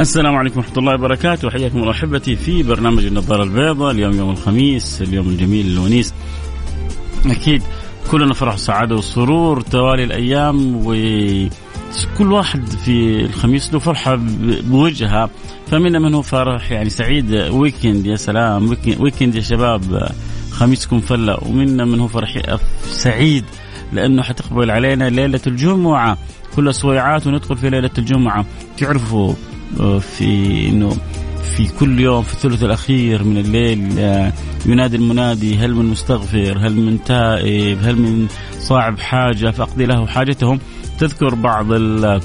السلام عليكم ورحمة الله وبركاته. حياكم الله أحبتي في برنامج النظارة البيضاء. اليوم يوم الخميس اليوم الجميل الونيس. أكيد كلنا فرح وسعادة وسرور توالي الأيام وكل واحد في الخميس له فرحة بوجهها. فمنا من هو فرح؟ يعني سعيد. weekend يا سلام. weekend يا شباب. خميسكم فلة. ومنا من هو فرح سعيد لأنه حتقبل علينا ليلة الجمعة. كل سويعات وندخل في ليلة الجمعة. تعرفوا في إنه في كل يوم في الثلث الأخير من الليل آه، ينادي المنادي هل من مستغفر؟ هل من تائب؟ هل من صاحب حاجة؟ فأقضي له حاجتهم. تذكر بعض ال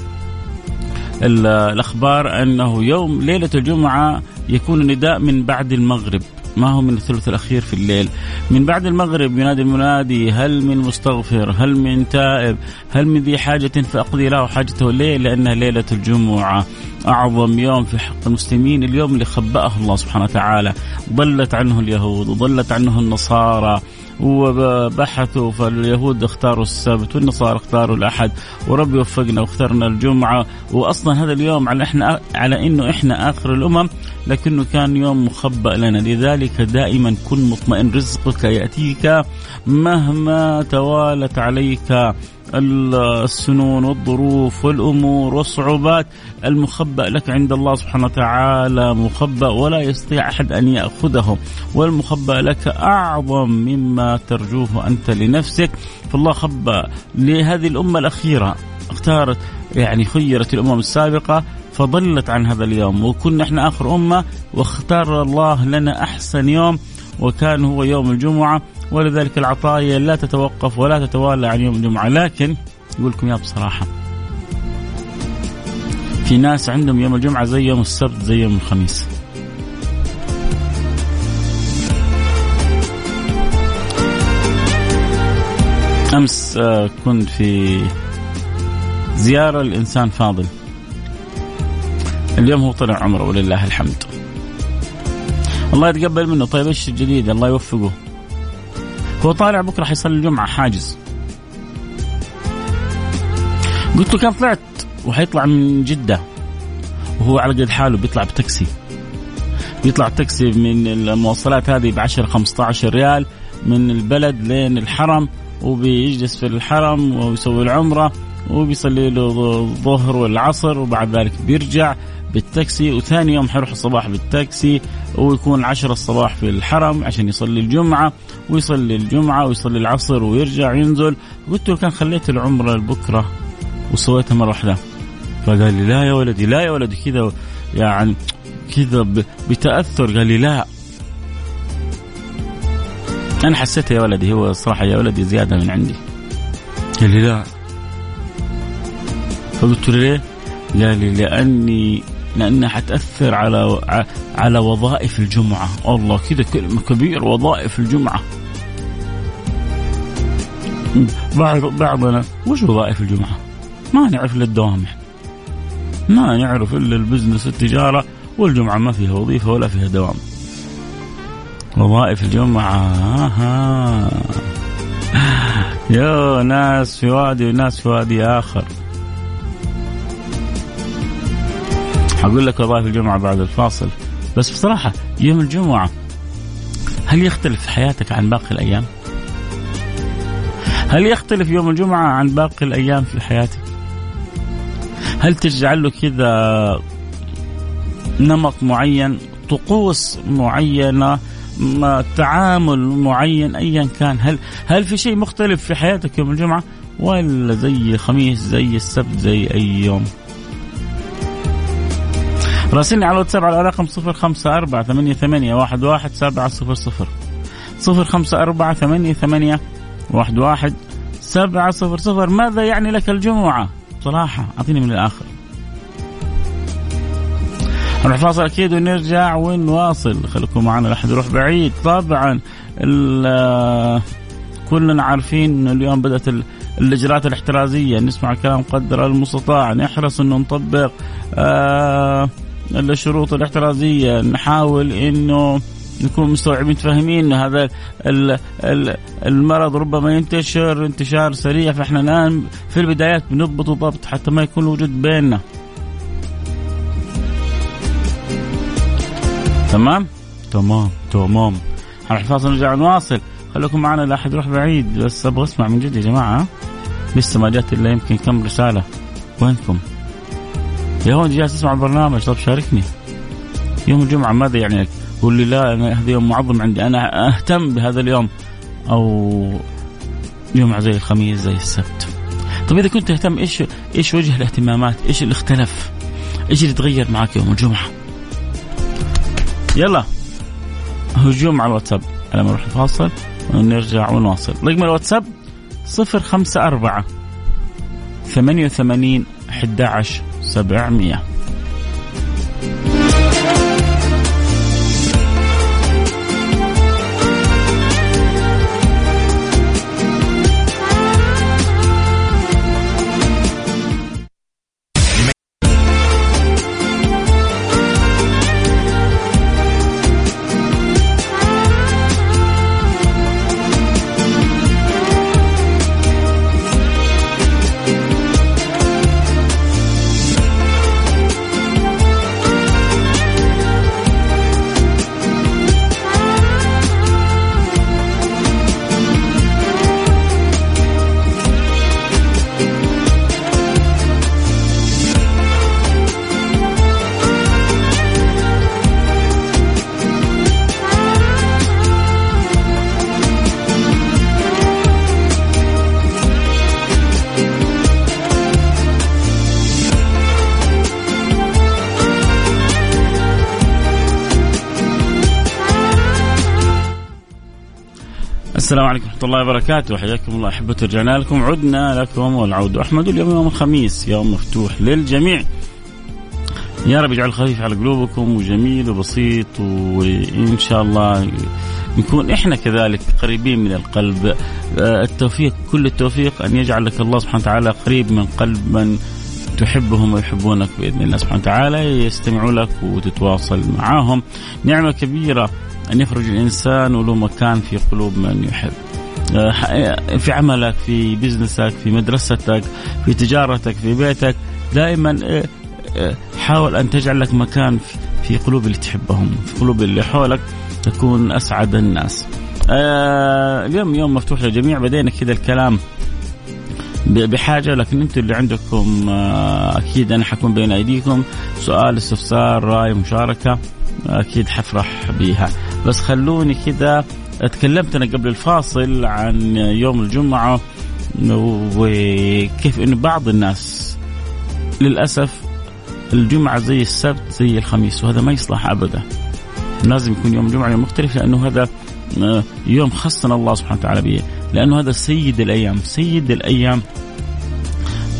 الأخبار أنه يوم ليلة الجمعة يكون النداء من بعد المغرب. ما هو من الثلث الأخير في الليل؟ من بعد المغرب ينادي المنادي هل من مستغفر؟ هل من تائب؟ هل من ذي حاجة فأقضي له حاجته الليل لأنها ليلة الجمعة. أعظم يوم في حق المسلمين اليوم اللي خبأه الله سبحانه وتعالى. ضلت عنه اليهود وضلت عنه النصارى. وبحثوا فاليهود اختاروا السبت والنصارى اختاروا الأحد وربي وفقنا واخترنا الجمعة. واصلا هذا اليوم على إحنا على إنه إحنا آخر الأمم لكنه كان يوم مخبأ لنا. لذلك دائما كن مطمئن رزقك يأتيك مهما توالت عليك. السنون والظروف والامور والصعوبات المخبأ لك عند الله سبحانه وتعالى مخبأ ولا يستطيع أحد أن يأخذه والمخبأ لك أعظم مما ترجوه أنت لنفسك. فالله خبأ لهذه الأمة الأخيرة اختارت يعني خيرت الأمم السابقة فضلت عن هذا اليوم. وكنا إحنا آخر أمة واختار الله لنا أحسن يوم وكان هو يوم الجمعة. ولذلك العطايا لا تتوقف ولا تتوالى عن يوم الجمعة. لكن يقول لكم يا بصراحة في ناس عندهم يوم الجمعة زي يوم السبت زي يوم الخميس. أمس آه، كنت في زيارة لإنسان فاضل. اليوم هو طلع عمره ولله الحمد. الله يتقبل منه. طيب إيش الجديد؟ الله يوفقه. هو طالع بكرة حيصلي الجمعة حاجز. قلت له كان طلعت؟ وحيطلع من جدة. وهو على قد حاله بيطلع بتاكسي. بيطلع تاكسي من المواصلات هذه ب 10 15 ريال من البلد لين الحرم وبيجلس في الحرم ويسوي العمرة وبيصلي له الظهر والعصر وبعد ذلك بيرجع. بالتاكسي وثاني يوم حيروح الصباح بالتاكسي ويكون عشرة الصباح في الحرم عشان يصلي الجمعة ويصلي الجمعة ويصلي العصر ويرجع ينزل. قلت له كان خليت العمرة لبكرة وسويتها مرة واحدة. فقال لي لا يا ولدي لا يا ولدي كذا يعني كذا بتأثر. قال لي لا. أنا حسيت يا ولدي هو صراحة يا ولدي زيادة من عندي. قال لي لا. فقلت له ليه؟ قال لي لأني لأنها حتأثر على على وظائف الجمعة. الله كذا كلمه كبير وظائف الجمعة. بعض بعضنا وش وظائف الجمعة؟ ما نعرف إلا الدوام ما نعرف إلا البزنس التجارة والجمعة ما فيها وظيفة ولا فيها دوام. وظائف الجمعة آها. يا ناس في وادي وناس في وادي آخر. حقول لك وظائف الجمعة بعد الفاصل بس بصراحة يوم الجمعة هل يختلف حياتك عن باقي الأيام؟ هل يختلف يوم الجمعة عن باقي الأيام في حياتك؟ هل تجعل له كذا نمط معين طقوس معينة تعامل معين ايا كان هل هل في شيء مختلف في حياتك يوم الجمعة ولا زي الخميس زي السبت زي أي يوم سبعة صفر صفر. صفر خمسة أربعة ثمانية ثمانية واحد واحد سبعة صفر صفر. ماذا يعني لك الجمعة؟ صراحة أعطيني من الآخر. نروح فاصل أكيد ونرجع ونواصل. خليكم معنا لا احد يروح بعيد. طبعا كلنا عارفين إنه اليوم بدأت الإجراءات الاحترازية. نسمع كلام قدر المستطاع. نحرص إنه نطبق آه الشروط الاحترازية نحاول إنه نكون مستوعبين فاهمين هذا المرض ربما ينتشر انتشار سريع فإحنا الآن في البدايات بنضبط ضبط حتى ما يكون وجود بيننا. تمام؟ تمام تمام. هنروح فاصل نرجع نواصل. خليكم معنا لا احد يروح بعيد بس أبغى أسمع من جد يا جماعة. لسه ما جات إلا يمكن كم رسالة. وينكم؟ يا جالس تسمع البرنامج طب شاركني يوم الجمعة ماذا يعني؟ قول لي لا أنا هذا يوم معظم عندي أنا أهتم بهذا اليوم أو يوم زي الخميس زي السبت طيب إذا كنت تهتم إيش إيش وجه الاهتمامات؟ إيش اللي اختلف؟ إيش اللي تغير معك يوم الجمعة؟ يلا هجوم على الواتساب على ما نروح الفاصل ونرجع ونواصل رقم الواتساب 054 88 11 700 السلام عليكم ورحمة الله وبركاته. حياكم الله أحبة رجعنا لكم. عدنا لكم والعود. أحمد اليوم يوم الخميس يوم مفتوح للجميع. يا رب يجعل خفيف على قلوبكم وجميل وبسيط وإن شاء الله نكون إحنا كذلك قريبين من القلب. آه، التوفيق كل التوفيق. أن يجعل لك الله سبحانه وتعالى قريب من قلب من تحبهم ويحبونك بإذن الله سبحانه وتعالى. يستمعوا لك وتتواصل معاهم. نعمة كبيرة أن يخرج الإنسان وله مكان في قلوب من يحب. آه، في عملك في بزنسك في مدرستك في تجارتك في بيتك دائما آه، آه، حاول أن تجعل لك مكان في قلوب اللي تحبهم في قلوب اللي حولك تكون أسعد الناس. اليوم يوم مفتوح للجميع بدينا كذا الكلام بحاجة لكن أنتم اللي عندكم أكيد أنا حكون بين أيديكم. سؤال استفسار رأي مشاركة أكيد حفرح بيها. بس خلوني كذا تكلمت أنا قبل الفاصل عن يوم الجمعة وكيف انه بعض الناس للأسف الجمعة زي السبت زي الخميس وهذا ما يصلح أبدا. لازم يكون يوم الجمعه يوم مختلف لأنه هذا آه، يوم خصنا الله سبحانه وتعالى به. لأنه هذا سيد الأيام سيد الأيام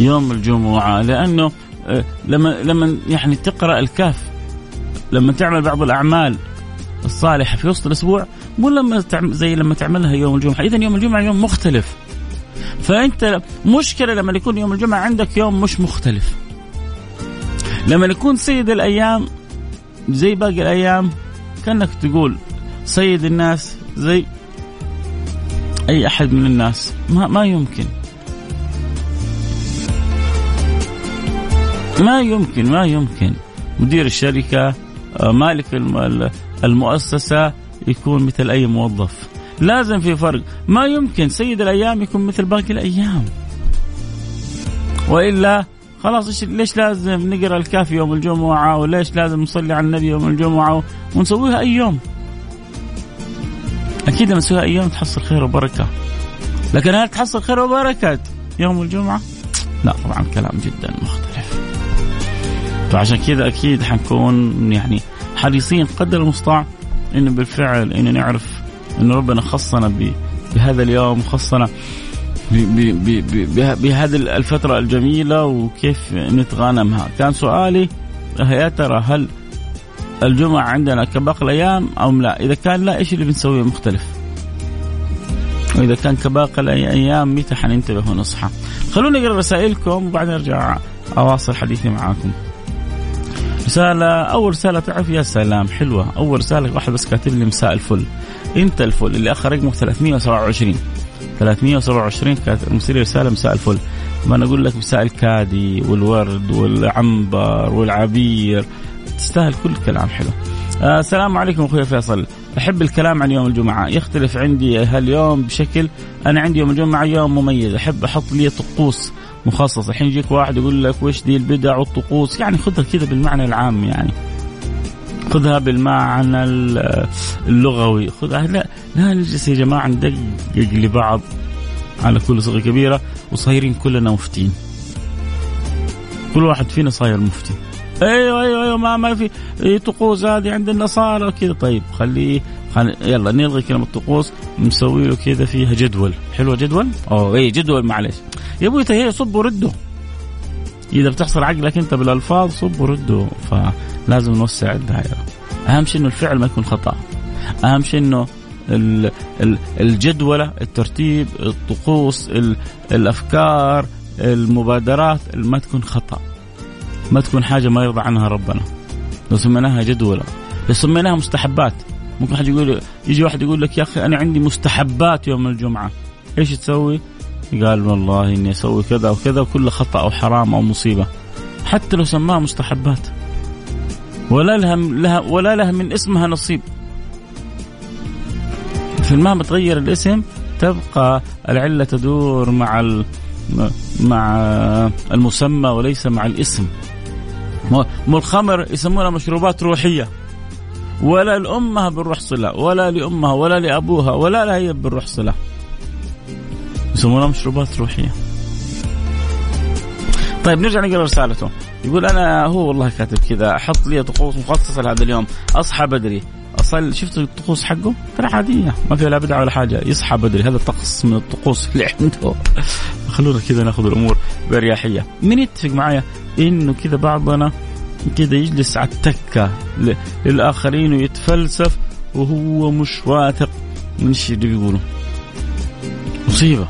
يوم الجمعة. لأنه آه، لما لما يعني تقرأ الكهف لما تعمل بعض الأعمال الصالحه في وسط الأسبوع مو لما تعمل زي لما تعملها يوم الجمعة، اذا يوم الجمعة يوم مختلف. فأنت مشكلة لما يكون يوم الجمعة عندك يوم مش مختلف. لما يكون سيد الأيام زي باقي الأيام كأنك تقول سيد الناس زي أي أحد من الناس ما ما يمكن ما يمكن ما يمكن مدير الشركة آه، مالك المؤسسة يكون مثل أي موظف. لازم في فرق. ما يمكن سيد الأيام يكون مثل باقي الأيام. وإلا خلاص ليش لازم نقرأ الكافي يوم الجمعة؟ وليش لازم نصلي على النبي يوم الجمعة؟ ونسويها أي يوم. أكيد لما نسويها أي يوم تحصل خير وبركة. لكن هل تحصل خير وبركة يوم الجمعة؟ لا طبعا كلام جدا مختلف. فعشان كذا أكيد حنكون يعني حريصين قدر المستطاع انه بالفعل انه نعرف انه ربنا خصنا بهذا اليوم خصنا بهذه الفترة الجميلة وكيف نتغانمها. كان سؤالي يا ترى هل الجمعة عندنا كباقي الأيام أو لا؟ إذا كان لا إيش اللي بنسويه مختلف؟ وإذا كان كباقي الأيام متى حننتبه ونصحى؟ خلونا نقرأ رسائلكم وبعدين أرجع أواصل حديثي معاكم. رسالة أول رسالة تعرف يا سلام حلوة. أول رسالة واحد بس كاتب لي مساء الفل. أنت الفل اللي آخر رقمه 327 327 كانت مرسل رسالة مساء الفل. ما أنا أقول لك مساء الكادي والورد والعنبر والعبير. تستاهل كل كلام حلو. آه السلام عليكم أخوي فيصل. أحب الكلام عن يوم الجمعة. يختلف عندي هاليوم بشكل أنا عندي يوم الجمعة يوم مميز. أحب أحط لي طقوس. مخصص. الحين يجيك واحد يقول لك وش دي البدع والطقوس؟ يعني خذها كذا بالمعنى العام يعني. خذها بالمعنى اللغوي. خذها لا لا نجلس يا جماعة ندقق لبعض على كل صغيرة كبيرة وصايرين كلنا مفتين. كل واحد فينا صاير مفتي. أيوه أيوه أيوه ما ما في طقوس هذه عند النصارى كذا طيب خليه خلي يلا نلغي كلمة طقوس نسوي له كذا فيها جدول. حلوة جدول؟ أوه اي جدول معلش يا أبوي هي صب ورده إذا بتحصل عقلك أنت بالألفاظ صب ورده فلازم نوسع الدائرة. أهم شيء إنه الفعل ما يكون خطأ. أهم شيء إنه الجدولة الترتيب الطقوس الأفكار المبادرات ما تكون خطأ. ما تكون حاجة ما يرضى عنها ربنا. لو سميناها جدولة لو سميناها مستحبات ممكن حد يقول يجي واحد يقول لك يا أخي أنا عندي مستحبات يوم الجمعة. إيش تسوي؟ قال والله إني أسوي كذا وكذا وكله خطأ أو حرام أو مصيبة. حتى لو سماها مستحبات. ولا لها لها ولا لها من اسمها نصيب. في ما تغير الاسم تبقى العلة تدور مع مع المسمى وليس مع الاسم. مو الخمر يسمونها مشروبات روحية. ولا لأمها بالروح صلة ولا لأمها ولا لأبوها ولا لها هي بالروح صلة. يسمونها مشروبات روحية. طيب نرجع نقرأ رسالته. يقول أنا هو والله كاتب كذا أحط لي طقوس مخصصة لهذا اليوم أصحى بدري. اصلي شفت الطقوس حقه؟ ترى عادية ما فيها لا بدعة ولا حاجة يصحى بدري. هذا طقس من الطقوس اللي عنده. خلونا كذا ناخذ الأمور بأريحية. من يتفق معايا إنه كذا بعضنا كذا يجلس على التكة للآخرين ويتفلسف وهو مش واثق من الشيء اللي بيقوله. مصيبة.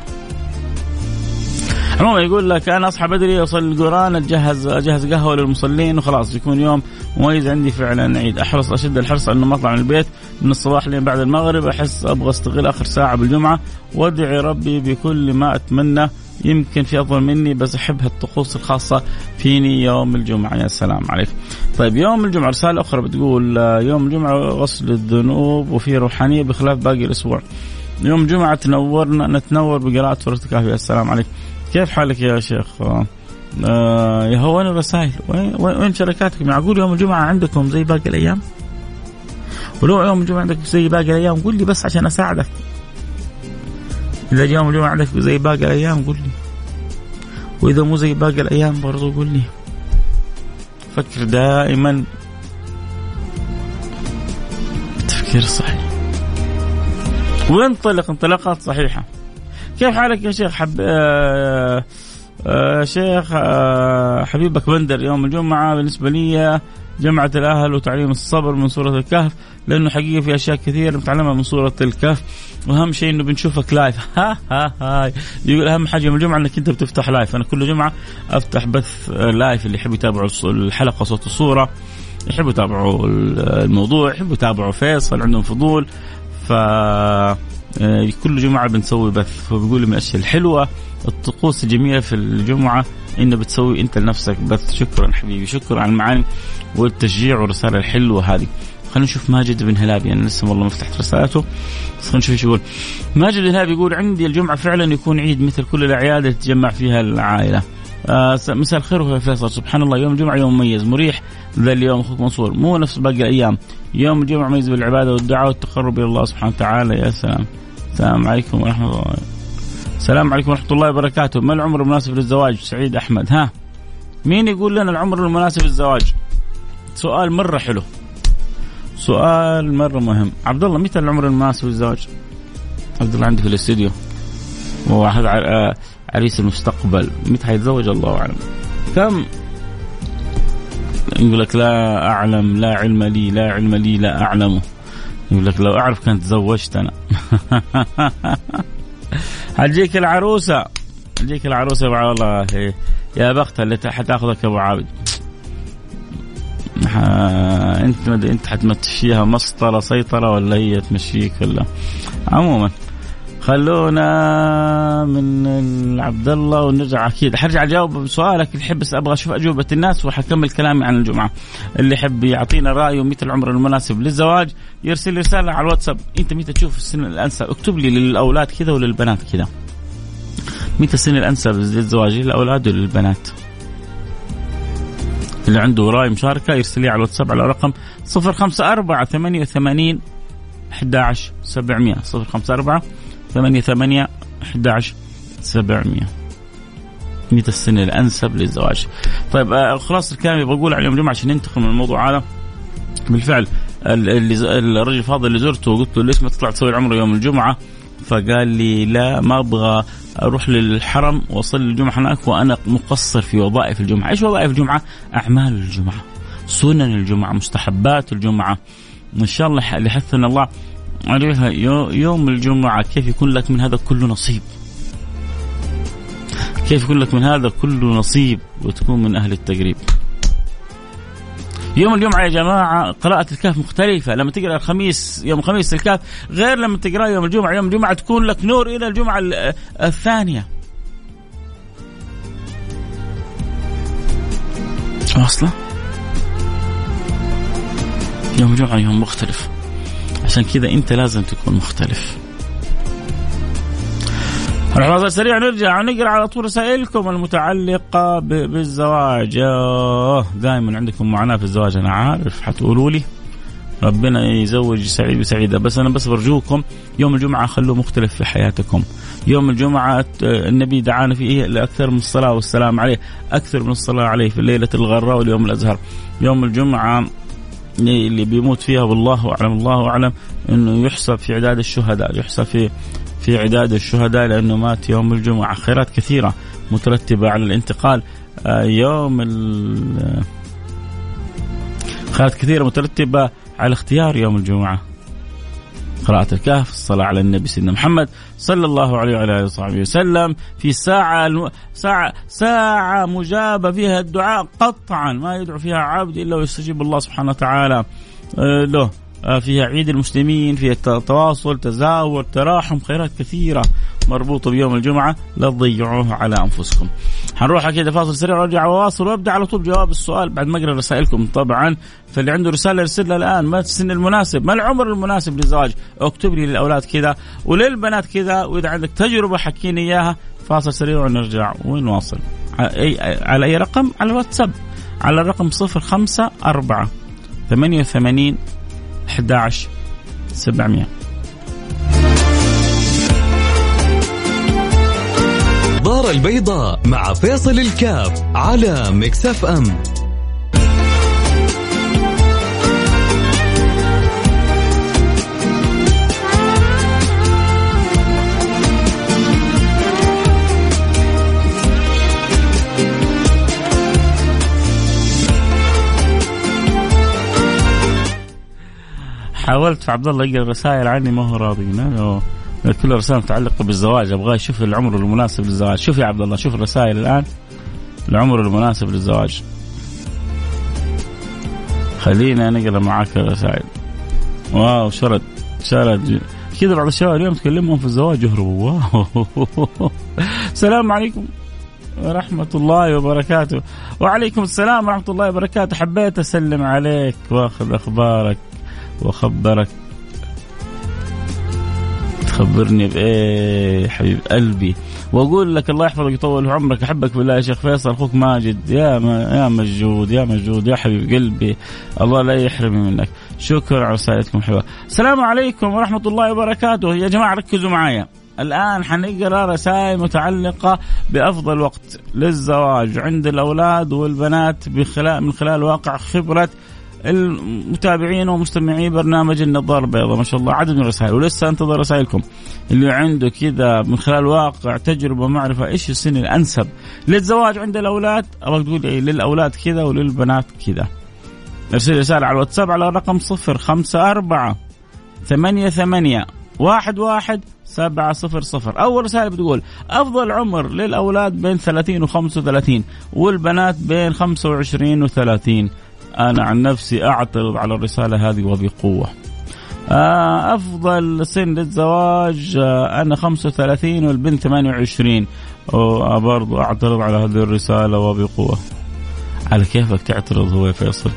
عموما يقول لك أنا أصحى بدري أصلي القرآن اجهز أجهز قهوة للمصلين وخلاص يكون يوم مميز عندي فعلا عيد. أحرص أشد الحرص إنه ما اطلع من البيت من الصباح لين بعد المغرب أحس أبغى أستغل آخر ساعة بالجمعة وأدعي ربي بكل ما أتمنى يمكن في أفضل مني بس أحب هالطقوس الخاصة فيني يوم الجمعة يا سلام عليك. طيب يوم الجمعة رسالة أخرى بتقول يوم الجمعة غسل الذنوب وفي روحانية بخلاف باقي الأسبوع. يوم الجمعة تنورنا نتنور بقراءة سورة الكهف يا سلام عليك. كيف حالك يا شيخ؟ آه يا هو وين الرسائل؟ وين وين شركاتك؟ معقول يوم الجمعة عندكم زي باقي الأيام؟ ولو يوم الجمعة عندك زي باقي الأيام قول لي بس عشان أساعدك. اذا يوم الجمعه عندك زي باقي الأيام قول لي. وإذا مو زي باقي الأيام برضو قول لي. فكر دائما التفكير الصحيح. وانطلق انطلاقات صحيحة. كيف حالك يا شيخ حب آه آه شيخ آه حبيبك بندر يوم الجمعة بالنسبة لي جمعة الأهل وتعليم الصبر من سورة الكهف لأنه حقيقة في أشياء كثيرة نتعلمها من سورة الكهف. وأهم شيء إنه بنشوفك live ها ها ها. يقول أهم حاجة يوم الجمعة إنك أنت بتفتح live أنا كل جمعة أفتح بث live اللي يحب يتابعوا الحلقة صوت الصورة يحبوا يتابعوا الموضوع يحبوا يتابعوا فيصل عندهم فضول. ف آه، كل جمعة بنسوي بث. فبيقول من الأشياء الحلوة الطقوس الجميلة في الجمعة إنه بتسوي أنت لنفسك بث. شكرا حبيبي شكرا على المعاني والتشجيع والرسالة الحلوة هذه. خلينا نشوف ماجد بن هلابي أنا لسه والله ما فتحت رسالته. بس خلينا نشوف إيش يقول. ماجد بن هلابي يقول عندي الجمعة فعلا يكون عيد مثل كل الأعياد اللي تتجمع فيها العائلة. آه مساء الخير يا فيصل. سبحان الله يوم الجمعه يوم مميز مريح ذا اليوم أخوك منصور. مو نفس باقي الأيام. يوم الجمعة مميز بالعبادة والدعاء والتقرب إلى الله سبحانه وتعالى. يا سلام. السلام عليكم ورحمة الله. السلام عليكم ورحمة الله وبركاته. ما العمر المناسب للزواج سعيد أحمد؟ ها. مين يقول لنا العمر المناسب للزواج؟ سؤال مرة حلو. سؤال مرة مهم. عبد الله متى العمر المناسب للزواج؟ عبد الله عندي في الاستديو. واحد آه، عريس المستقبل. متى حيتزوج؟ الله أعلم. كم؟ يقول لك لا أعلم لا علم لي لا علم لي لا اعلمه يقول لك لو أعرف كنت تزوجت أنا. حتجيك العروسة. حتجيك العروسة والله يا بختها اللي حتاخذك أبو عابد. أنت أنت حتمشيها مسطرة سيطرة ولا هي تمشيك ولا؟ عموما. خلونا من عبد الله ونرجع أكيد. حرجع أجاوب بسؤالك اللي بس أبغى أشوف أجوبة الناس وحكمل كلامي عن الجمعة. اللي يحب يعطينا رأيه متى العمر المناسب للزواج يرسل رسالة على الواتساب. أنت متى تشوف السن الأنسب؟ اكتب لي للأولاد كذا وللبنات كذا. متى السن الأنسب للزواج للأولاد وللبنات؟ اللي عنده رأي مشاركة يرسل لي على الواتساب على رقم 054 88 11 700 054 ثمانية ثمانية 11 700 متى السن الأنسب للزواج. طيب آه، خلاص الكلام بقول على يوم الجمعة عشان ننتقل من الموضوع هذا. بالفعل اللي الرجل الفاضل اللي زرته وقلت له ليش ما تطلع تصلي العمرة يوم الجمعة؟ فقال لي لا ما أبغى أروح للحرم وأصلي الجمعة هناك وأنا مقصر في وظائف الجمعة، إيش وظائف الجمعة؟ أعمال الجمعة، سنن الجمعة، مستحبات الجمعة. إن شاء الله لحثنا الله عليها يوم الجمعة كيف يكون لك من هذا كله نصيب؟ كيف يكون لك من هذا كله نصيب وتكون من أهل التقريب؟ يوم الجمعة يا جماعة قراءة الكهف مختلفة. لما تقرأ الخميس يوم الخميس الكهف غير لما تقرأ يوم الجمعة. يوم الجمعة تكون لك نور إلى الجمعة الثانية. واصلة؟ يوم الجمعة يوم مختلف. عشان كذا انت لازم تكون مختلف. نروح سريع نرجع ونقرا على طول رسائلكم المتعلقة بالزواج. دائما عندكم معاناة في الزواج أنا عارف حتقولوا لي. ربنا يزوج سعيد وسعيدة. بس أنا بس برجوكم يوم الجمعة خلوه مختلف في حياتكم. يوم الجمعة النبي دعانا فيه لأكثر من الصلاة والسلام عليه أكثر من الصلاة عليه في الليلة الغراء واليوم الأزهر. يوم الجمعة اللي بيموت فيها والله أعلم الله أعلم إنه يحسب في عداد الشهداء يحسب في في عداد الشهداء لأنه مات يوم الجمعة. خيرات كثيرة مترتبة على الانتقال. آه، يوم خيرات كثيرة مترتبة على اختيار يوم الجمعة. قراءة الكهف الصلاة على النبي سيدنا محمد صلى الله عليه وعلى آله وصحبه وسلم في ساعة ساعة ساعة مجابة فيها الدعاء قطعا ما يدعو فيها عبد إلا ويستجيب الله سبحانه وتعالى. آه، له آه، فيها عيد المسلمين فيها تواصل تزاور تراحم خيرات كثيرة. مربوطة بيوم الجمعة لا تضيعوها على أنفسكم. حنروح كده فاصل سريع وارجع واواصل وأبدأ على طول جواب السؤال بعد ما أقرأ رسائلكم طبعا. فاللي عنده رسالة يرسلها الآن ما السن المناسب. ما العمر المناسب للزواج؟ اكتب لي للأولاد كذا وللبنات كذا. وإذا عندك تجربة حكيني إياها. فاصل سريع ونرجع ونواصل. على اي على أي رقم؟ على الواتساب. على الرقم 054 88 11 700 النظارة البيضاء مع فيصل الكاف على مكسف أم. حاولت في عبد الله يقرأ رسائل عني ما هو راضي كل رسائل متعلقة بالزواج. ابغاه يشوف العمر المناسب للزواج. شوف يا عبد الله شوف الرسائل الآن. العمر المناسب للزواج. خلينا نقرأ معاك الرسائل. واو شرد شرد. كذا بعض الشباب اليوم تكلمهم في الزواج يهربوا. واو. السلام عليكم ورحمة الله وبركاته. وعليكم السلام ورحمة الله وبركاته. حبيت أسلم عليك وأخذ أخبارك وأخبرك. تخبرني بإيه حبيب قلبي. وأقول لك الله يحفظك يطول عمرك. أحبك بالله يا شيخ فيصل أخوك ماجد. يا ما يا مجود يا مجود يا حبيب قلبي. الله لا يحرمني منك. شكرا على رسائلكم حلوة السلام عليكم ورحمة الله وبركاته. يا جماعة ركزوا معايا. الآن حنقرأ رسائل متعلقة بأفضل وقت للزواج عند الأولاد والبنات من خلال واقع خبرة المتابعين ومستمعي برنامج النظار البيضاء. ما شاء الله عدد من الرسائل. ولسه انتظر رسائلكم. اللي عنده كذا من خلال واقع تجربة معرفة إيش السن الأنسب للزواج عند الأولاد. أبغى تقول إيه للأولاد كذا وللبنات كذا. ارسل رسالة على الواتساب على خمسة أربعة ثمانية ثمانية واحد واحد سبعة صفر صفر. أول رسالة بتقول أفضل عمر للأولاد بين ثلاثين وخمسة وثلاثين والبنات بين خمسة وعشرين وثلاثين. أنا عن نفسي أعترض على الرسالة هذه وبقوة آه، أفضل سن للزواج آه، أنا 35 والبنت 28 برضو أعترض على هذه الرسالة وبقوة على كيفك تعترض هو يا فيصل؟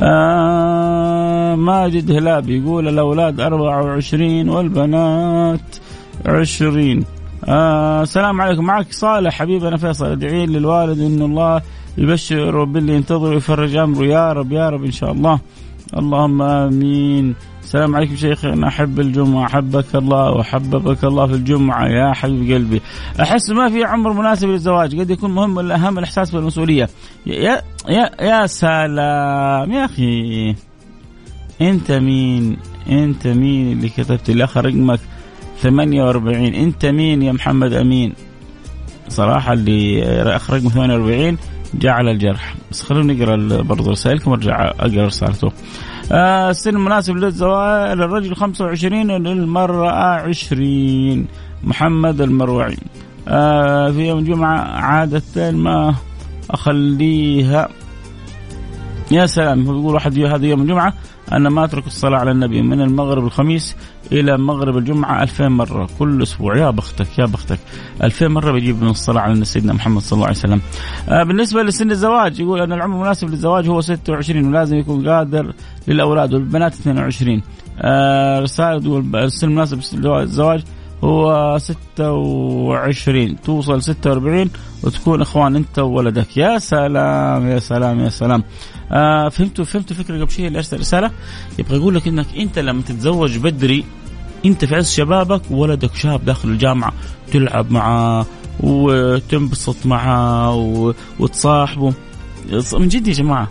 آه ماجد هلاب يقول الأولاد 24 والبنات 20 آه السلام عليكم. معك صالح حبيبنا فيصل ادعي للوالد انه الله يبشر باللي ينتظر ويفرج أمره. يا رب يا رب إن شاء الله. اللهم آمين. السلام عليكم شيخنا أحب الجمعة. أحبك الله وحببك الله في الجمعة يا حبيب قلبي. أحس ما في عمر مناسب للزواج. قد يكون مهم الأهم الإحساس بالمسؤوليه يا يا يا سلام يا أخي. أنت مين؟ أنت مين اللي كتبت اخر رقمك 48 أنت مين يا محمد أمين؟ صراحة اللي اخر رقم 48 جاء على الجرح. بس خلونا نقرأ برضه رسائلكم وارجع أقرأ رسالته. آه السن المناسب للزواج للرجل 25 وللمرأة 20 محمد المروعي. آه في يوم الجمعة عادة ما أخليها. يا سلام هو بيقول واحد هذا يوم الجمعة. أنا ما أترك الصلاة على النبي من المغرب الخميس إلى مغرب الجمعة ألفين مرة كل أسبوع. يا بختك يا بختك. ألفين مرة بيجيب من الصلاة على سيدنا محمد صلى الله عليه وسلم. آه بالنسبة لسن الزواج يقول أن العمر المناسب للزواج هو 26 ولازم يكون قادر للأولاد والبنات 22 آه رسالة تقول السن المناسب للزواج هو 26 توصل 46 وتكون إخوان أنت وولدك. يا سلام يا سلام يا سلام. آه فهمتوا فهمتوا فكرة قبل شيء اللي أرسل رسالة؟ يبغى يقول لك إنك أنت لما تتزوج بدري أنت في عز شبابك ولدك شاب داخل الجامعة تلعب معاه وتنبسط معاه وتصاحبه. من جد يا جماعة.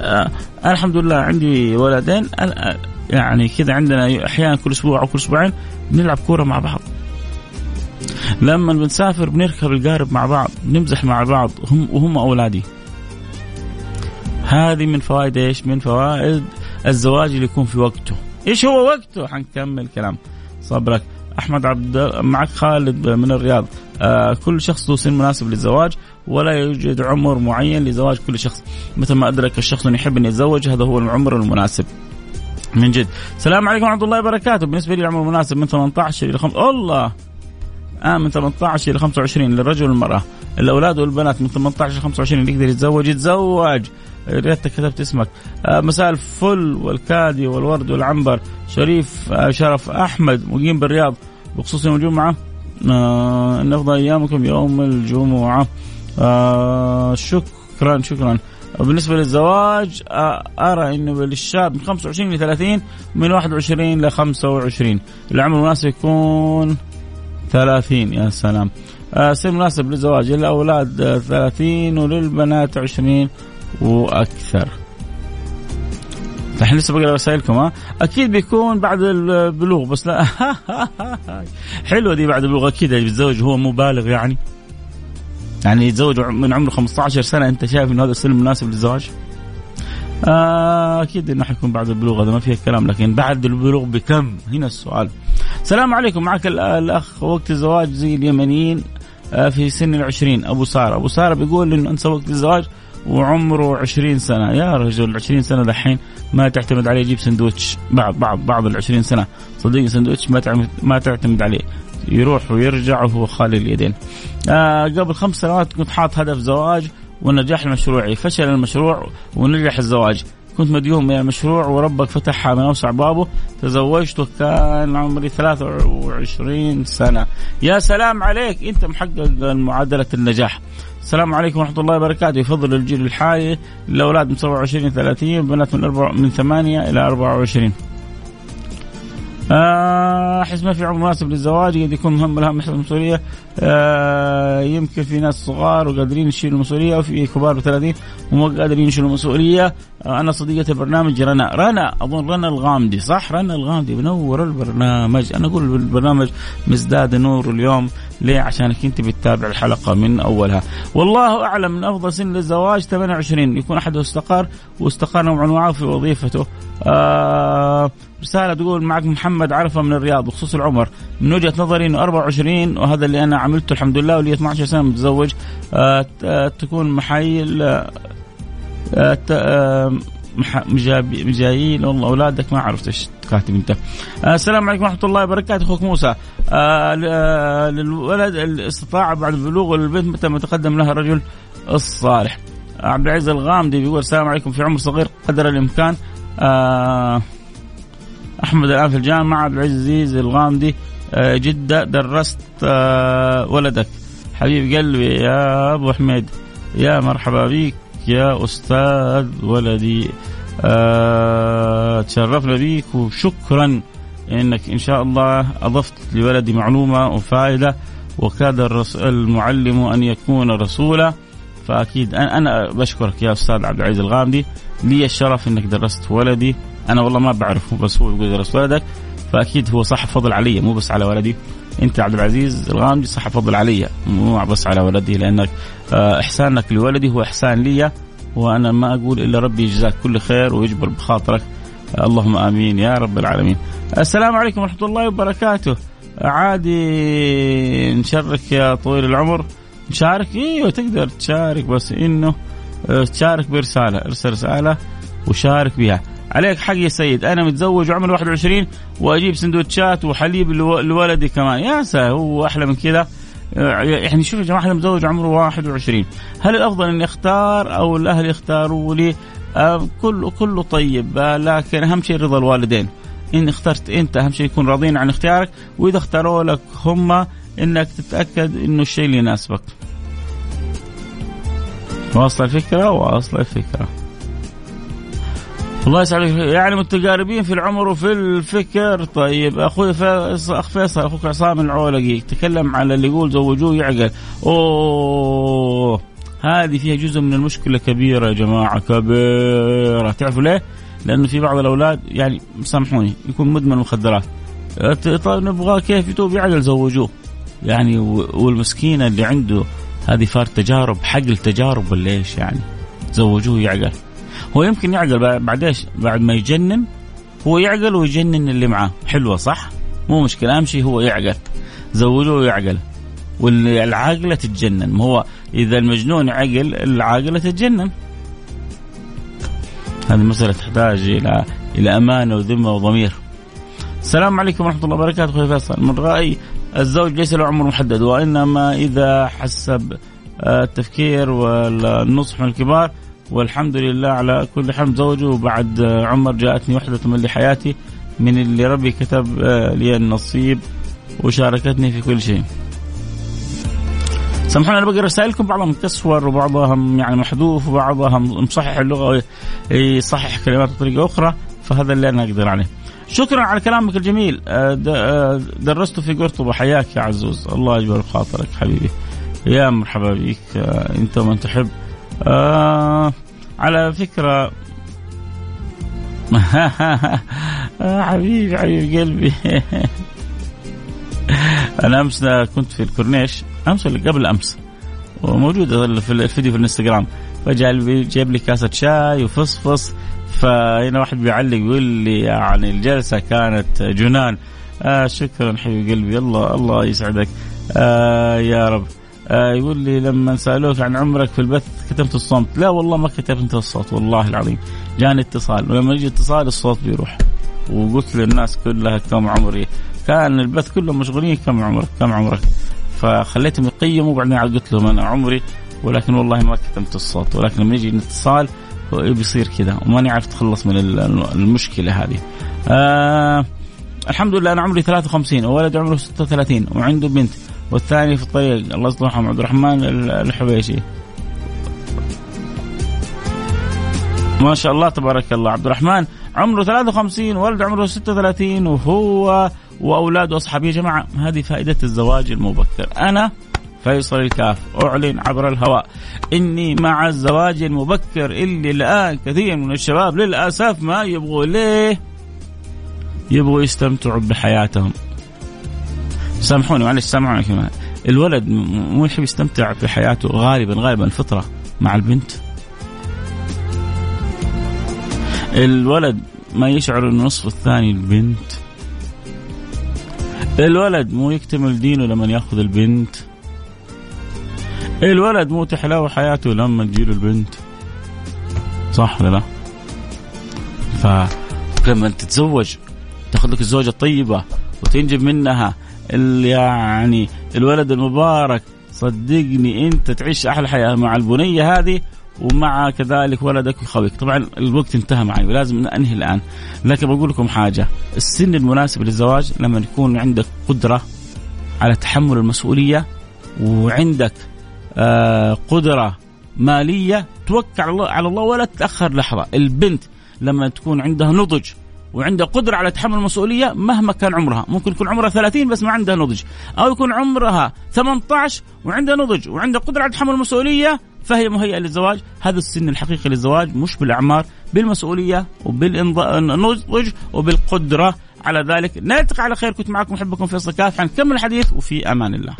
آه الحمد لله عندي ولدين. يعني كذا عندنا أحيانا كل أسبوع أو كل أسبوعين بنلعب كورة مع بعض لما بنسافر بنركب القارب مع بعض نمزح مع بعض هم وهم أولادي هذه من فوائد إيش؟ من فوائد الزواج اللي يكون في وقته. إيش هو وقته؟ حنكمل كلام صبرك. أحمد عبد معك خالد من الرياض. آه كل شخص له سن مناسب للزواج ولا يوجد عمر معين لزواج كل شخص. مثل ما أدرك الشخص انه يحب أن يتزوج هذا هو العمر المناسب. من جد. السلام عليكم ورحمة الله وبركاته. بالنسبة لي العمر المناسب من 18 إلى 5 الله آه من 18 إلى 25 للرجل والمرأة. الأولاد والبنات من 18 إلى 25 اللي يقدر يتزوج يتزوج. ريتك كتبت اسمك آه مساء الفل والكادي والورد والعنبر شريف آه شرف أحمد مقيم بالرياض بخصوص يوم الجمعة آه إن أفضل أيامكم يوم الجمعة آه شكرا شكرا بالنسبة للزواج أرى أنه للشاب من 25 ل 30 من 21 ل 25 العمر المناسب يكون 30 يا سلام. سن مناسب للزواج للأولاد 30 وللبنات 20 وأكثر. فاحنا لسه بقرأ رسائلكم ها؟ أكيد بيكون بعد البلوغ بس لا. حلوة دي بعد البلوغ أكيد. اللي بيتزوج هو مو بالغ يعني. يعني يتزوج من عمره 15 سنة. أنت شايف إنه هذا السن مناسب للزواج؟ آه أكيد إنه حيكون بعد البلوغ هذا ما فيه كلام. لكن بعد البلوغ بكم؟ هنا السؤال. السلام عليكم. معك الأخ وقت الزواج زي اليمنيين آه في سن العشرين أبو سارة، أبو سارة بيقول إنه انت وقت الزواج وعمره 20 سنة. يا رجل 20 سنة دحين ما تعتمد عليه. يجيب سندوتش. بعض بعض بعض ال 20 سنة. صدقني سندوتش ما ما تعتمد عليه. يروح ويرجع وهو خالي اليدين. آه قبل خمس سنوات كنت حاط هدف زواج ونجاح مشروعي فشل المشروع ونجح الزواج. كنت مديون من المشروع وربك فتحها من أوسع بابه. تزوجت وكان عمري 23 سنة. يا سلام عليك. أنت محقق معادله النجاح. السلام عليكم ورحمة الله وبركاته. يفضل الجيل الحالي. الأولاد من 27 30 بنات من من 8 إلى 24 آه، أحس ما في عمر مناسب للزواج قد يكون مهم لهم يحمل المسؤولية. آه يمكن في ناس صغار وقادرين يشيلوا المسؤولية وفي كبار و30 ومو قادرين يشيلوا المسؤولية. آه أنا صديقة البرنامج رنا. رنا أظن رنا الغامدي صح؟ رنا الغامدي منور البرنامج. أنا أقول البرنامج مزداد نور اليوم. ليه؟ عشانك أنت بتتابع الحلقة من أولها. والله أعلم من أفضل سن للزواج 28 يكون احده أستقر واستقر نوعا ما في وظيفته. آه رسالة تقول معك محمد عرفة من الرياض بخصوص العمر. من وجهة نظري إنه 24 وهذا اللي أنا عملته الحمد لله ولي 12 سنة متزوج. آه, تكون محايل آه، مجايين والله أولادك ما عرفت إيش كاتب أنت. آه السلام عليكم ورحمة الله وبركاته أخوك موسى. آه, آه، للولد الاستطاعة بعد البلوغ والبنت متى ما تقدم لها الرجل الصالح. عبد العزيز الغامدي بيقول السلام عليكم في عمر صغير قدر الإمكان آه أحمد الآن في الجامعة عبد العزيز الغامدي آه جدة درست آه ولدك حبيب قلبي يا أبو حميد يا مرحبا بك يا أستاذ ولدي. آه تشرفنا بك وشكرا. إنك إن شاء الله أضفت لولدي معلومة وفائدة وكاد المعلم أن يكون رسولا. فأكيد أنا بشكرك يا أستاذ عبد العزيز الغامدي. لي الشرف إنك درست ولدي. أنا والله ما بعرفه بس هو يقول درست ولدك. فأكيد هو صح فضل علي مو بس على ولدي. أنت عبد العزيز الغامدي صح فضل علي مو بس على ولدي لأنك آه، إحسانك لولدي هو إحسان لي وأنا ما أقول إلا ربي يجزاك كل خير ويجبر بخاطرك. اللهم آمين يا رب العالمين. السلام عليكم ورحمة الله وبركاته. عادي نشارك يا طويل العمر؟ نشارك؟ إيوه تقدر تشارك بس إنه آه، تشارك برسالة ارسل رسالة. وشارك بها عليك حق يا سيد. أنا متزوج وعمري 21 وأجيب سندوتشات وحليب لولدي كمان. يا سا هو أحلى من كذا آه، يعني شوف يا جماعة أنا متزوج عمره 21 هل الأفضل إني أختار أو الأهل يختاروا لي؟ آه كله كله طيب. آه لكن أهم شيء رضا الوالدين. ان اخترت أنت أهم شيء يكون راضين عن اختيارك. وإذا اختاروا لك هم إنك تتأكد إنه الشيء اللي يناسبك. واصل الفكرة؟ واصل الفكرة. الله يسعدك. يعني متقاربين في العمر وفي الفكر. طيب أخوي أخ فيصل أخوك عصام العولقي تكلم على اللي يقول زوجوه يعقل. أوه هذه فيها جزء من المشكلة كبيرة يا جماعة كبيرة. تعرفوا ليه؟ لأنه في بعض الأولاد يعني سامحوني يكون مدمن مخدرات طيب نبغاه كيف يتوب يعقل زوجوه يعني والمسكينة اللي عنده هذه فار تجارب حقل تجارب ولا إيش يعني؟ زوجوه يعقل. هو يمكن يعقل بعد إيش؟ بعد ما يجنن هو يعقل ويجنن اللي معاه حلوة صح؟ مو مشكلة أهم شيء هو يعقل زوجوه يعقل والعاقله تتجنن ما هو إذا المجنون عقل العاقله تتجنن هذه مسألة تحتاج إلى إلى أمانة وذمة وضمير. السلام عليكم ورحمة الله وبركاته أخوي فيصل، من رأيي الزوج ليس له عمر محدد وإنما إذا حسب التفكير والنصح من الكبار والحمد لله على كل حال متزوج وبعد عمر جاءتني وحدة من حياتي من اللي ربي كتب آه، لي النصيب وشاركتني في كل شيء. سامحوني أنا بقرأ رسائلكم بعضها مكسور وبعضها يعني محذوف وبعضها مصحح اللغة يصحح كلمات بطريقة أخرى فهذا اللي أنا أقدر عليه. شكرا على كلامك الجميل. آه، آه، درست في قرطبة. حياك يا عزوز. الله يجبر بخاطرك حبيبي. يا مرحبا بك. أنت ومن تحب. آه على فكرة. آه حبيبي حبيب قلبي. أنا أمس كنت في الكورنيش أمس ولا قبل أمس. وموجودة في الفيديو في الإنستغرام. فجاء جايب لي كاسة شاي وفصفص فهنا واحد بيعلق يقول لي يعني الجلسة كانت جنان. آه شكرا حبيب قلبي. الله الله يسعدك. آه يا رب. آه يقول لي لما سألوك عن عمرك في البث كتبت الصمت. لا والله ما كتبت الصوت والله العظيم. جاني اتصال. ولما يجي اتصال الصوت بيروح. وقلت للناس كلها كم عمري. كان البث كله مشغولين كم عمرك كم عمرك. فخليتهم يقيموا وبعدين قلت لهم أنا عمري ولكن والله ما كتمت الصوت. ولكن لما يجي الاتصال بيصير كذا. وماني عارف اتخلص من المشكلة هذه. آه الحمد لله أنا عمري 53 وولد عمره 36 وعنده بنت. والثاني في الطريق. الله يصلحهم. عبد الرحمن الحبيشي. ما شاء الله تبارك الله. عبد الرحمن عمره 53 ولد عمره 36 وهو وأولاده اصحابه يا جماعة. هذه فائدة الزواج المبكر. أنا فيصل الكاف أعلن عبر الهواء. إني مع الزواج المبكر اللي الآن كثير من الشباب للأسف ما يبغوا ليه؟ يبغوا يستمتعوا بحياتهم. سامحوني معلش سامحوني كمان. الولد مو يحب يستمتع بحياته غالبا غالبا الفطرة مع البنت. الولد ما يشعر انه نصف الثاني البنت. الولد مو يكتمل دينه لما يأخذ البنت. الولد مو تحلو حياته لما تجيله البنت. صح ولا لا؟ فلما تتزوج تأخذ لك الزوجة الطيبة وتنجب منها يعني الولد المبارك صدقني انت تعيش أحلى حياة مع البنية هذه ومع كذلك ولدك وخويك. طبعا الوقت انتهى معي ولازم انهي الآن. لكن بقول لكم حاجة السن المناسب للزواج لما يكون عندك قدرة على تحمل المسؤولية وعندك آه قدرة مالية توكل على الله ولا تتأخر لحظة. البنت لما تكون عندها نضج وعندها قدرة على تحمل المسؤولية مهما كان عمرها. ممكن يكون عمرها 30 بس ما عندها نضج. أو يكون عمرها 18 وعندها نضج وعندها قدرة على تحمل المسؤولية فهي مهيئة للزواج. هذا السن الحقيقي للزواج مش بالأعمار بالمسؤولية وبالنضج وبالقدرة. على ذلك نلتقي على خير. كنت معكم أحبكم فيصل كاف حنكمل الحديث وفي أمان الله.